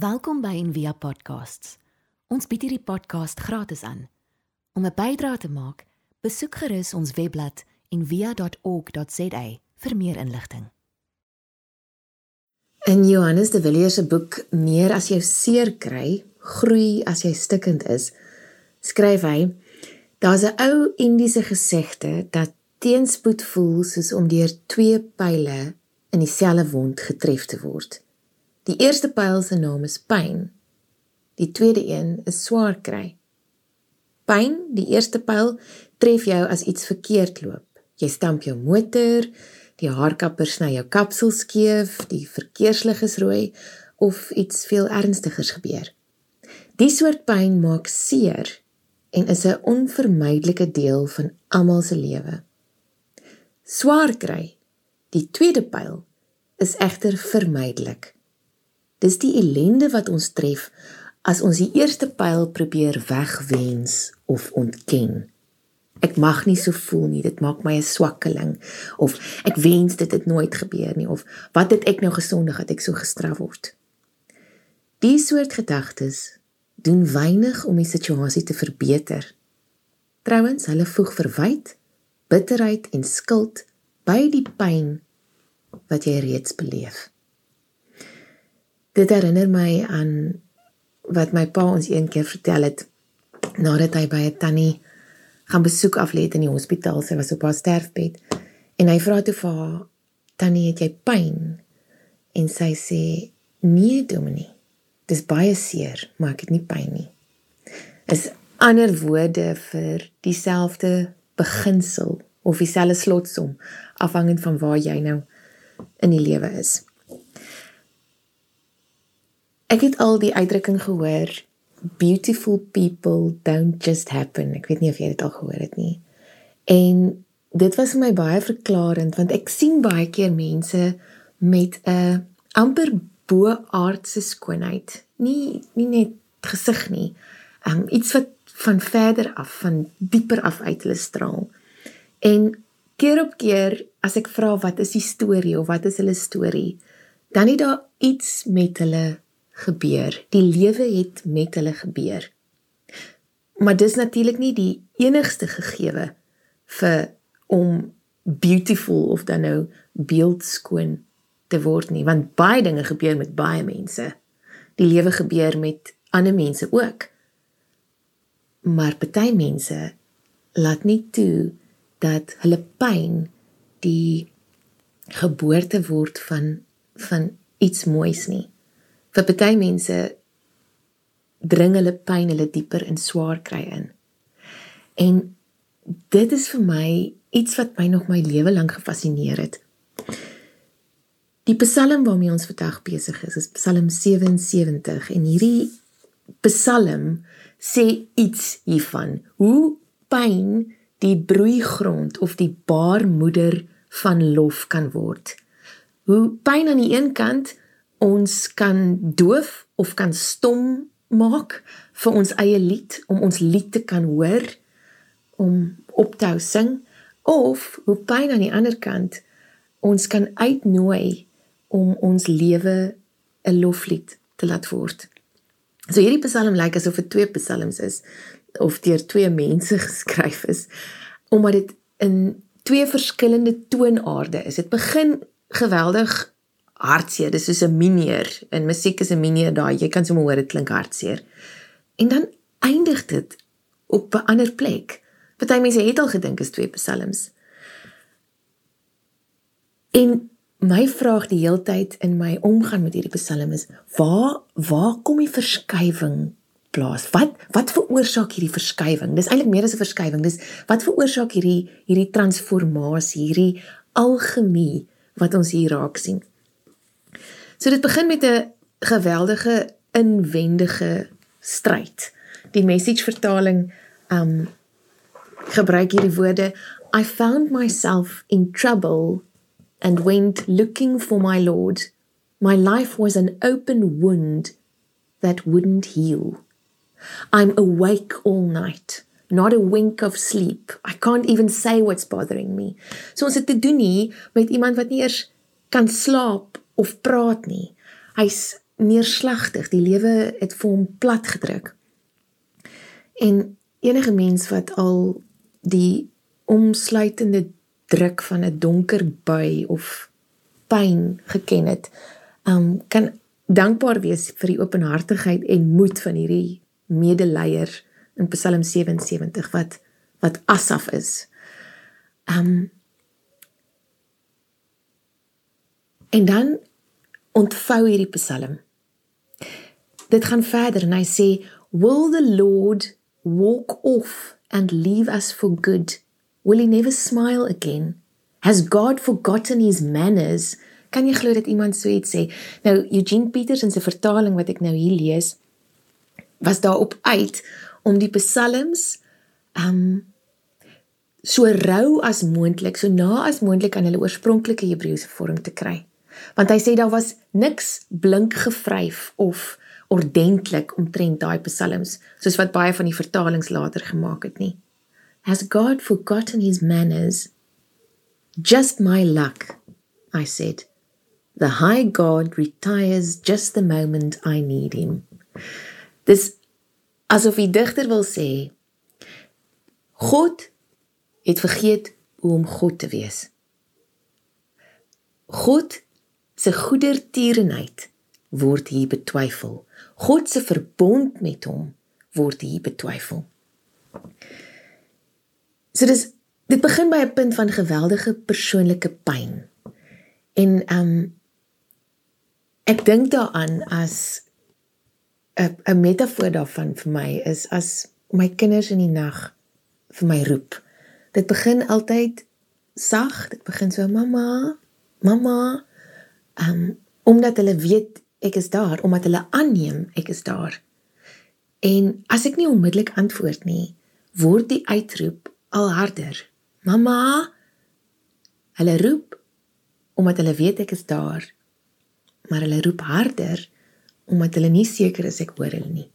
Welkom by Envia Podcasts. Ons bied hierdie podcast gratis aan. Om 'n bydrae te maak, besoek gerus ons webblad en via.org.za vir meer inligting. In Johannes de Villiers se boek Meer as jou seer kry, groei as jy stikkend is, skryf hy: Daar's 'n ou Indiese gesegde dat teenspoed voel soos om deur twee pile in dieselfde wond getref te word. Die eerste pyl se naam is pyn. Die tweede een is swaar kry. Pyn, die eerste pyl tref jou as iets verkeerd loop. Jy stamp jou motor, die haarkapper sny jou kapsel skeef, die verkeerslig is rooi of iets veel ernstigers gebeur. Die soort pyn maak seer en is 'n onvermydelike deel van almal se lewe. Swaar kry, die tweede pyl, is egter vermydelik. Dis die ellende wat ons tref as ons die eerste pyl probeer wegwens of ontken. Ek mag nie so voel nie, dit maak my 'n swakkeling of ek wens dit het nooit gebeur nie of wat het ek nou gesondig dat ek so gestraf word. Die soort gedagtes doen weinig om die situasie te verbeter. Trouwens, hulle voeg verwyd, bitterheid en skuld by die pyn wat jy reeds beleef. Dit herinner my aan wat my pa ons een keer vertel het nadat hy by 'n tannie gaan besoek aflê in die hospitaal. Sy was op haar sterfbed. En hy vra toe vir haar: "Tannie, het jy pyn?" En sy sê: "Nee, Dominie. Dis baie seer, maar ek het nie pyn nie." Is ander woorde vir dieselfde beginsel of dieselfde slotsom afhangend van waar jy nou in die lewe is. Ek het al die uitdrukking gehoor beautiful people don't just happen. Ek weet nie of jy dit al gehoor het nie. En dit was vir my baie verklarend want ek sien baie keer mense met 'n amper bo-aardse skoonheid. Nie nie net gesig nie. Um iets wat van verder af, van dieper af uit hulle straal. En keer op keer as ek vra wat is die storie of wat is hulle storie, dan het daar iets met hulle gebeur. Die lewe het met hulle gebeur. Maar dis natuurlik nie die enigste gegewe vir om beautiful of dan nou beeldskoon te word nie, want baie dinge gebeur met baie mense. Die lewe gebeur met ander mense ook. Maar party mense laat nie toe dat hulle pyn die geboorte word van van iets moois nie vir party mense dring hulle pyn hulle dieper in swaar kry in. En dit is vir my iets wat my nog my lewe lank gefassineer het. Die Psalm waarmee ons vandag besig is, is Psalm 77 en hierdie Psalm sê iets hiervan hoe pyn die broeigrond of die baarmoeder van lof kan word. Hoe pyn aan die een kant ons kan doof of kan stom maak vir ons eie lied om ons lied te kan hoor om op te hou sing of hoe pyn aan die ander kant ons kan uitnooi om ons lewe 'n loflied te laat word. So hierdie psalm lyk asof dit twee psalms is of deur twee mense geskryf is omdat dit in twee verskillende toonaarde is. Dit begin geweldig hartseer. Dis soos 'n mineur. In musiek is 'n mineur daai. Jy kan sommer hoor dit klink hartseer. En dan eindig dit op 'n ander plek. Party mense het al gedink is twee psalms. En my vraag die heeltyd in my omgang met hierdie psalm is: waar waar kom die verskywing plaas? Wat wat veroorsaak hierdie verskywing? Dis eintlik meer as 'n verskywing. Dis wat veroorsaak hierdie hierdie transformasie, hierdie algemie wat ons hier raak sien. So dit begin met 'n geweldige inwendige stryd. Die message vertaling um gebruik hierdie woorde I found myself in trouble and went looking for my lord. My life was an open wound that wouldn't heal. I'm awake all night, not a wink of sleep. I can't even say what's bothering me. So ons het te doen nie met iemand wat nie eers kan slaap of praat nie. Hy's neerslagtig. Die lewe het vir hom plat gedruk. En enige mens wat al die omsluitende druk van 'n donker bui of pyn geken het, um kan dankbaar wees vir die openhartigheid en moed van hierdie medeleier in Psalm 77 wat wat Asaf is. Um En dan ontvou hierdie Psalm. Dit gaan verder en hy sê, "Will the Lord walk off and leave us for good? Will he never smile again? Has God forgotten his manners?" Kan jy glo dat iemand so iets sê? Nou Eugene Petersen se vertaling wat ek nou hier lees, was daarop uit om die psalms um so rou as moontlik, so na as moontlik aan hulle oorspronklike Hebreëse vorm te kry want hy sê daar was niks blink gevryf of ordentlik omtrent daai psalms soos wat baie van die vertalings later gemaak het nie. Has god forgotten his manners? Just my luck i said. The high god retires just the moment i need him. Dis asof die digter wil sê god het vergeet hoe om god te wees. God se goedertierenheid word hier betwyfel. God se verbond met hom word hier betwyfel. So dis dit begin by 'n punt van geweldige persoonlike pyn. En ehm um, ek dink daaraan as 'n 'n metafoor daarvan vir my is as my kinders in die nag vir my roep. Dit begin altyd sag, dit begin so mamma, mamma, um omdat hulle weet ek is daar, omdat hulle aanneem ek is daar. En as ek nie onmiddellik antwoord nie, word die uitroep al harder. Mamma, hulle roep omdat hulle weet ek is daar. Maar hulle roep harder omdat hulle nie seker is ek hoor hulle nie.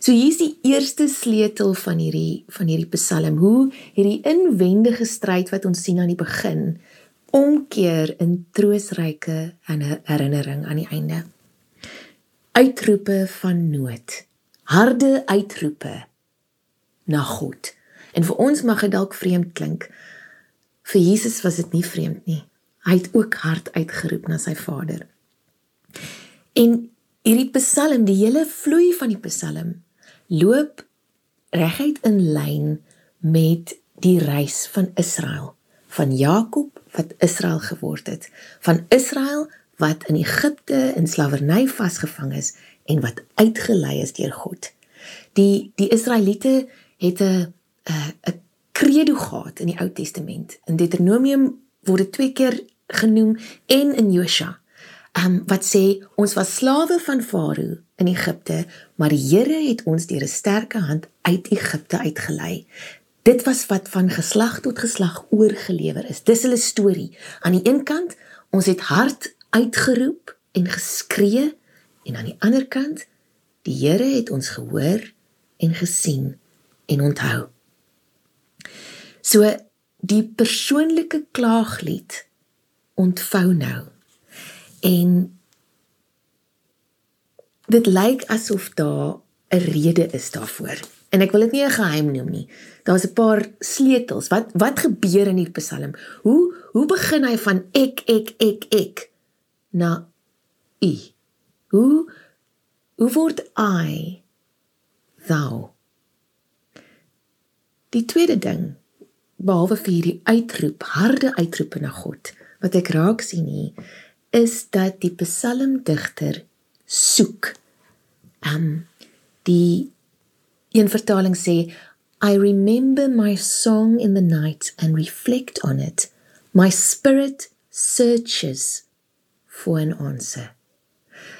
So hier is die eerste sleutel van hierdie van hierdie Psalm, hoe hierdie inwendige stryd wat ons sien aan die begin omkeer in troosryke herinnering aan die einde. Uitroepe van nood. Harde uitroepe na God. En vir ons mag dit dalk vreemd klink. Vir Jesus was dit nie vreemd nie. Hy het ook hard uitgeroep na sy Vader. En hierdie Psalm, die hele vloei van die Psalm loop reguit in lyn met die reis van Israel, van Jakob wat Israel geword het, van Israel wat in Egipte in slawerny vasgevang is en wat uitgelei is deur God. Die die Israeliete het 'n 'n credo gehad in die Ou Testament. In Deuteronomium word dit twee keer genoem en in Josua. Um wat sê ons was slawe van Farao in Egipte, maar die Here het ons deur 'n sterke hand uit Egipte uitgelei. Dit was wat van geslag tot geslag oorgelewer is. Dis hulle storie. Aan die een kant, ons het hard uitgeroep en geskree en aan die ander kant, die Here het ons gehoor en gesien en onthou. So die persoonlike klaaglied ontvou nou. En dit lyk asof daar 'n rede is daarvoor. En ek wil dit nie 'n geheim noem nie. Daar's 'n paar sleutels. Wat wat gebeur in hierdie Psalm? Hoe hoe begin hy van ek ek ek ek na u? Hoe hoe word I thou? Die tweede ding, behalwe vir hierdie uitroep, harde uitroepe na God, wat ek raak sien hier, is dat die psalmdigter soek. Ehm um, die Een vertaling sê I remember my song in the night and reflect on it. My spirit searches for an answer.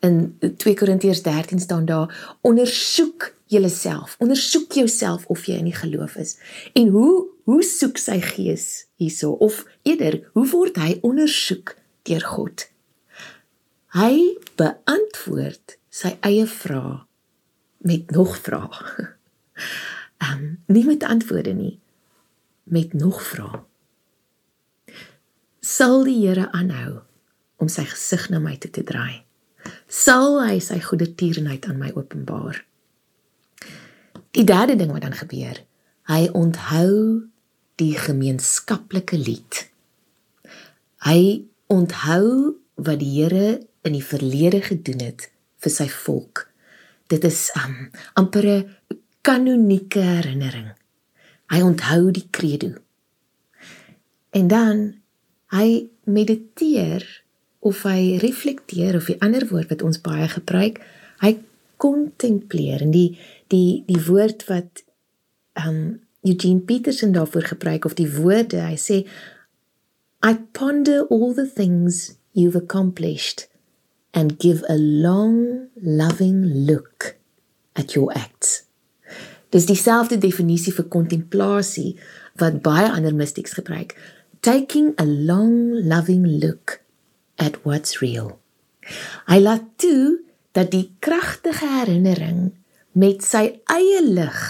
In 2 Korintiërs 13 staan daar: Ondersoek jouself, ondersoek jouself of jy in die geloof is. En hoe hoe soek sy gees hierso of eerder, hoe word hy ondersoek deur God? Hy beantwoord sy eie vrae met nog vrae. Ehm um, nie met antwoorde nie, met nog vrae. Sal die Here aanhou om sy gesig na my toe te draai? sal hy sy goedertierenheid aan my openbaar. Die derde ding wat dan gebeur, hy onthou die gemeenskaplike lied. Hy onthou wat die Here in die verlede gedoen het vir sy volk. Dit is um, amper 'n kanonieke herinnering. Hy onthou die credo. En dan hy mediteer of hy reflekteer of 'n ander woord wat ons baie gebruik, hy kontempleer en die die die woord wat um Eugene Peterson daarvoor gebruik of die woorde, hy sê I ponder all the things you've accomplished and give a long loving look at your acts. Dis dieselfde definisie vir kontemplasie wat baie ander mystics gebruik. Taking a long loving look at what's real. Hy laat toe dat die kragtige herinnering met sy eie lig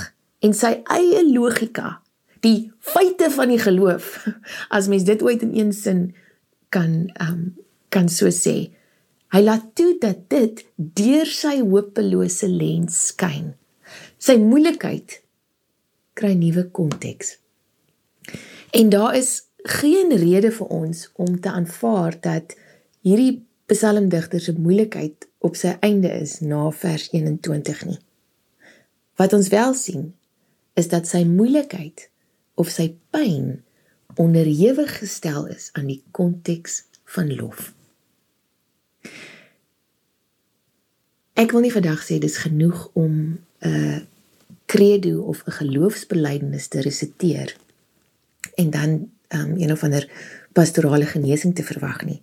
en sy eie logika, die feite van die geloof, as mens dit ooit in een sin kan um kan so sê. Hy laat toe dat dit deur sy hopelose lens skyn. Sy moeilikheid kry nuwe konteks. En daar is geen rede vir ons om te aanvaar dat hierdie psalmdigter se moeilikheid op sy einde is na vers 21 nie. Wat ons wel sien is dat sy moeilikheid of sy pyn onderhewig gestel is aan die konteks van lof. Ek wil nie vandag sê dis genoeg om 'n credo of 'n geloofsbelijdenis te resiteer en dan um, een of ander pastorale genesing te verwag nie.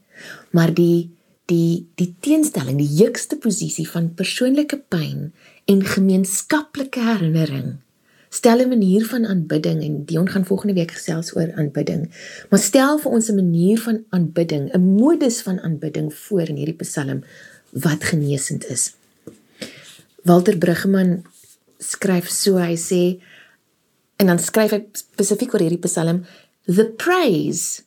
Maar die die die teenstelling, die heukste posisie van persoonlike pyn en gemeenskaplike herinnering stel 'n manier van aanbidding en Dion gaan volgende week gesels oor aanbidding. Maar stel vir ons 'n manier van aanbidding, 'n modus van aanbidding voor in hierdie Psalm wat genesend is. Walter Bruggeman skryf so, hy sê en dan skryf hy spesifiek oor hierdie Psalm, the praise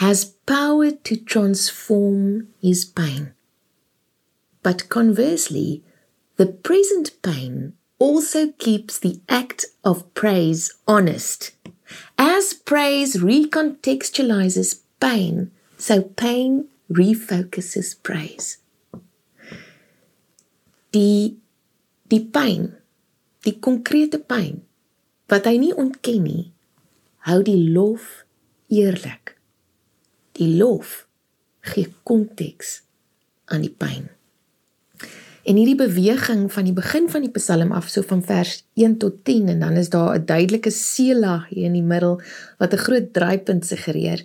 has power to transform his pain. But conversely, the present pain also keeps the act of praise honest. As praise recontextualizes pain, so pain refocuses praise. Die die pyn, die konkrete pyn wat hy nie ontken nie, hou die lof eerlik. Die lof gee konteks aan die pyn. En hierdie beweging van die begin van die Psalm af so van vers 1 tot 10 en dan is daar 'n duidelike selah hier in die middel wat 'n groot draaipunt suggereer.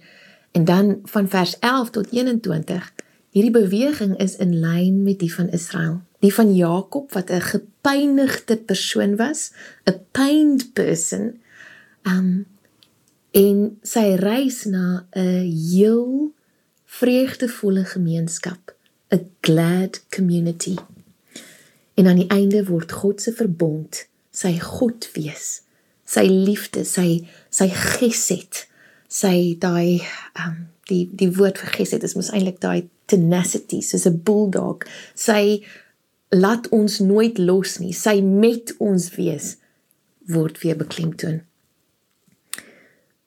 En dan van vers 11 tot 21, hierdie beweging is in lyn met die van Israel, die van Jakob wat 'n gepynigde persoon was, 'n pained person. Um en sy reis na 'n heel vreugdevolle gemeenskap, 'n glad community. En aan die einde word God se verbond, sy God wees, sy liefde, sy sy gesed, sy daai um die die woord vir gesed is mos eintlik daai tenacity, soos 'n bulldog. Sy laat ons nooit los nie. Sy met ons wees word weer beklemtoon.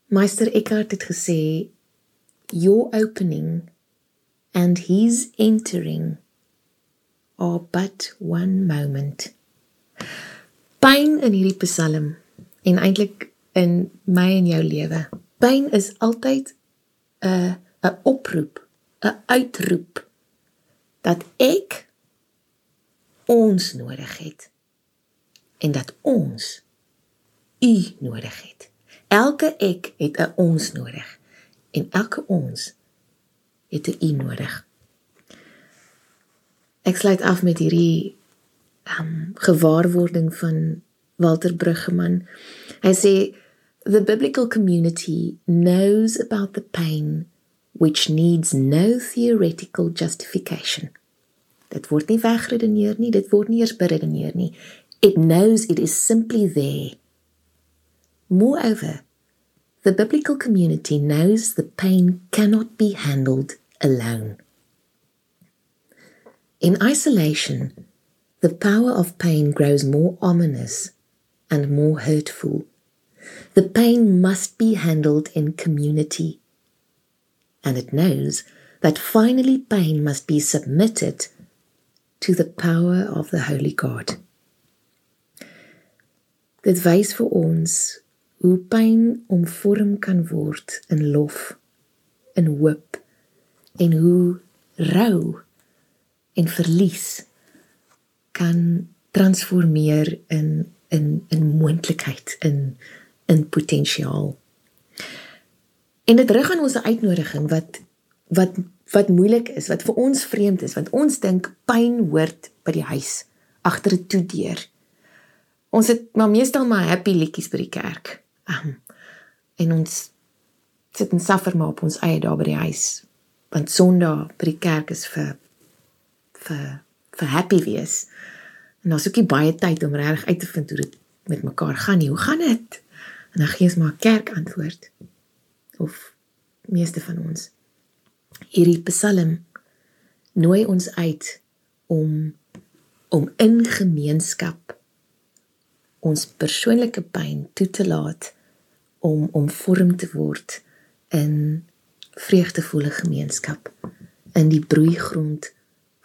Meester Eckhart het gesê your opening and his entering are but one moment. Pyn in hierdie Psalm en eintlik in my en jou lewe. Pyn is altyd 'n 'n oproep, 'n uitroep dat ek ons nodig het en dat ons u nodig het. Elke ek het 'n ons nodig en elke ons het 'n u nodig. Ek sluit af met hierdie um gewaarwording van Walter Bruggeman. Hy sê the biblical community knows about the pain which needs no theoretical justification. Dit word nie wegredeneer nie, dit word nie eers beredeneer nie. It knows it is simply there. Moreover, the biblical community knows the pain cannot be handled alone. In isolation, the power of pain grows more ominous and more hurtful. The pain must be handled in community. And it knows that finally pain must be submitted to the power of the Holy God. Dit wys vir ons hoe pyn omvorm kan word in lof, in hoop en hoe rou en verlies kan transformeer in in in moontlikheid in in potensiaal. En dit rig aan ons uitnodiging wat wat wat moeilik is, wat vir ons vreemd is, want ons dink pyn hoort by die huis agter 'n toedeur. Ons het maar meestal maar happy liedjies by die kerk. Um, en ons sit en suffer maar op ons eie daar by die huis. Want Sondag by die kerk is vir vir vir happy wees. En daar's ook nie baie tyd om reg uit te vind hoe dit met mekaar gaan nie. Hoe gaan dit? En dan gee ons maar kerk antwoord. Of meeste van ons. Hierdie Psalm nooi ons uit om om in gemeenskap ons persoonlike pyn toe te laat om om vorm te word in vreugdevolle gemeenskap in die broeigrond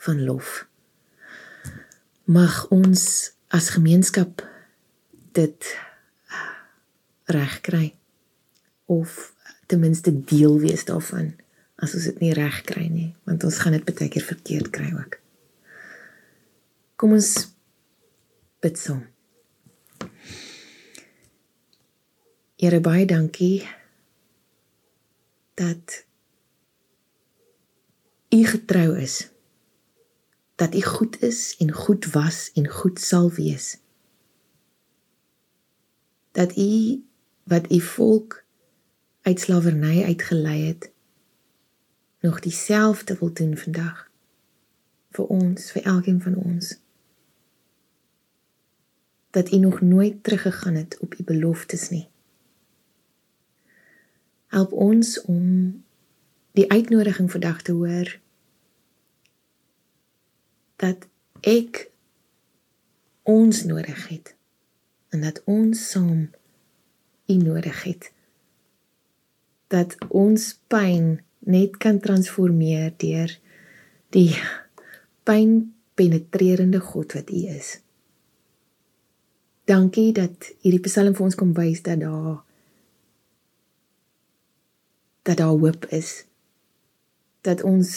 van lof. Mag ons as gemeenskap dit reg kry of ten minste deel wees daarvan as ons dit nie reg kry nie want ons gaan dit baie keer verkeerd kry ook. Kom ons bid saam. Here baie dankie dat u getrou is dat U goed is en goed was en goed sal wees. Dat U wat U volk uit slawerny uitgelei het nog dieselfde wil doen vandag vir ons, vir elkeen van ons. Dat U nog nooit teruggegaan het op U beloftes nie. Help ons om die uitnodiging vandag te hoor dat ek ons nodig het en dat ons saam u nodig het dat ons pyn net kan transformeer deur die pyn penetrerende God wat u is. Dankie dat hierdie Psalm vir ons kom wys dat daar dat daar hoop is dat ons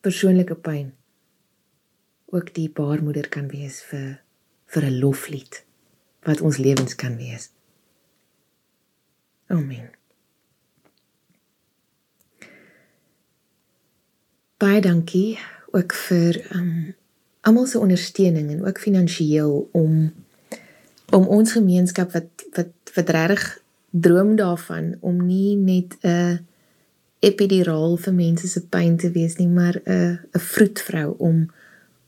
persoonlike pyn ook die baarmoeder kan wees vir vir 'n loflied wat ons lewens kan wees. Amen. Baie dankie ook vir um almal se ondersteuning en ook finansiëel om om ons gemeenskap wat wat wat regtig droom daarvan om nie net 'n epiduraal vir mense se pyn te wees nie, maar 'n 'n vroedvrou om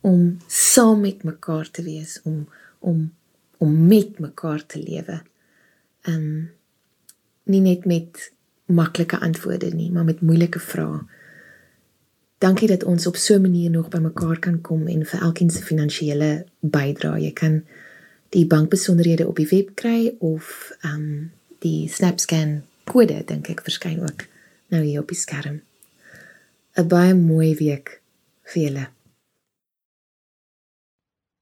om saam met mekaar te wees, om om om met mekaar te lewe. Um nie net met maklike antwoorde nie, maar met moeilike vrae. Dankie dat ons op so 'n manier nog by mekaar kan kom en vir elkeen se finansiële bydrae. Jy kan die bankbesonderhede op die web kry of um die SnapScan kode dink ek verskyn ook nou hier op die skerm. 'n Baie mooi week vir julle.